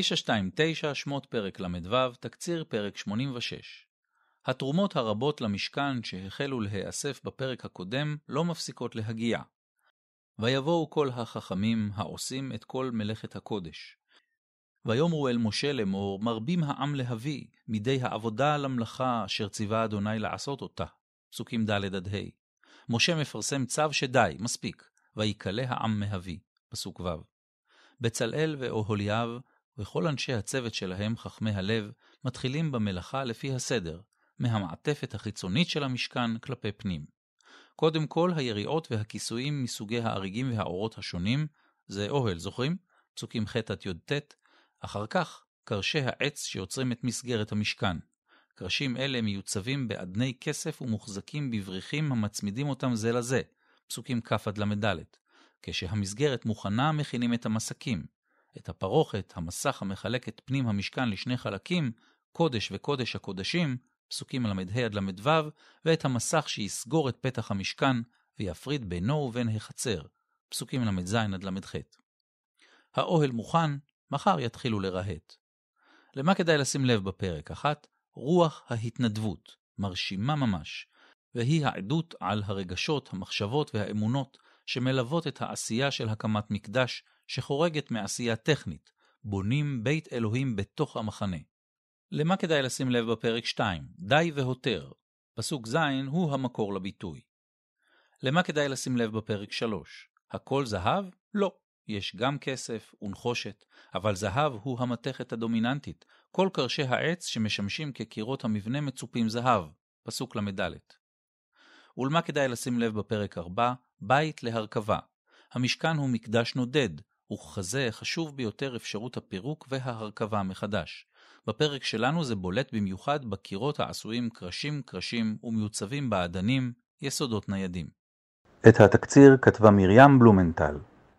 929 שמות פרק ל"ו, תקציר פרק 86. התרומות הרבות למשכן שהחלו להיאסף בפרק הקודם לא מפסיקות להגיע. ויבואו כל החכמים העושים את כל מלאכת הקודש. ויאמרו אל משה לאמור, מרבים העם להביא, מידי העבודה למלאכה אשר ציווה אדוני לעשות אותה. פסוקים ד' עד ה'. משה מפרסם צו שדי, מספיק, ויקלה העם מהביא. פסוק ו'. בצלאל ואוהליאב וכל אנשי הצוות שלהם, חכמי הלב, מתחילים במלאכה לפי הסדר, מהמעטפת החיצונית של המשכן כלפי פנים. קודם כל היריעות והכיסויים מסוגי האריגים והאורות השונים, זה אוהל, זוכרים? פסוקים ח' עד י"ט. אחר כך, קרשי העץ שיוצרים את מסגרת המשכן. קרשים אלה מיוצבים באדני כסף ומוחזקים בבריחים המצמידים אותם זה לזה, פסוקים כ' עד ל"ד. כשהמסגרת מוכנה, מכינים את המסקים. את הפרוכת, המסך המחלק את פנים המשכן לשני חלקים, קודש וקודש הקודשים, פסוקים ל"ה עד ל"ו, ואת המסך שיסגור את פתח המשכן ויפריד בינו ובין החצר, פסוקים ל"ז עד ל"ח. האוהל מוכן, מחר יתחילו לרהט. למה כדאי לשים לב בפרק? אחת, רוח ההתנדבות, מרשימה ממש, והיא העדות על הרגשות, המחשבות והאמונות שמלוות את העשייה של הקמת מקדש, שחורגת מעשייה טכנית, בונים בית אלוהים בתוך המחנה. למה כדאי לשים לב בפרק 2? די והותר. פסוק ז' הוא המקור לביטוי. למה כדאי לשים לב בפרק 3? הכל זהב? לא. יש גם כסף ונחושת, אבל זהב הוא המתכת הדומיננטית. כל קרשי העץ שמשמשים כקירות המבנה מצופים זהב. פסוק ל"ד. ולמה כדאי לשים לב בפרק 4? בית להרכבה. המשכן הוא מקדש נודד, וככזה חשוב ביותר אפשרות הפירוק וההרכבה מחדש. בפרק שלנו זה בולט במיוחד בקירות העשויים קרשים קרשים ומיוצבים באדנים, יסודות ניידים. את התקציר כתבה מרים בלומנטל.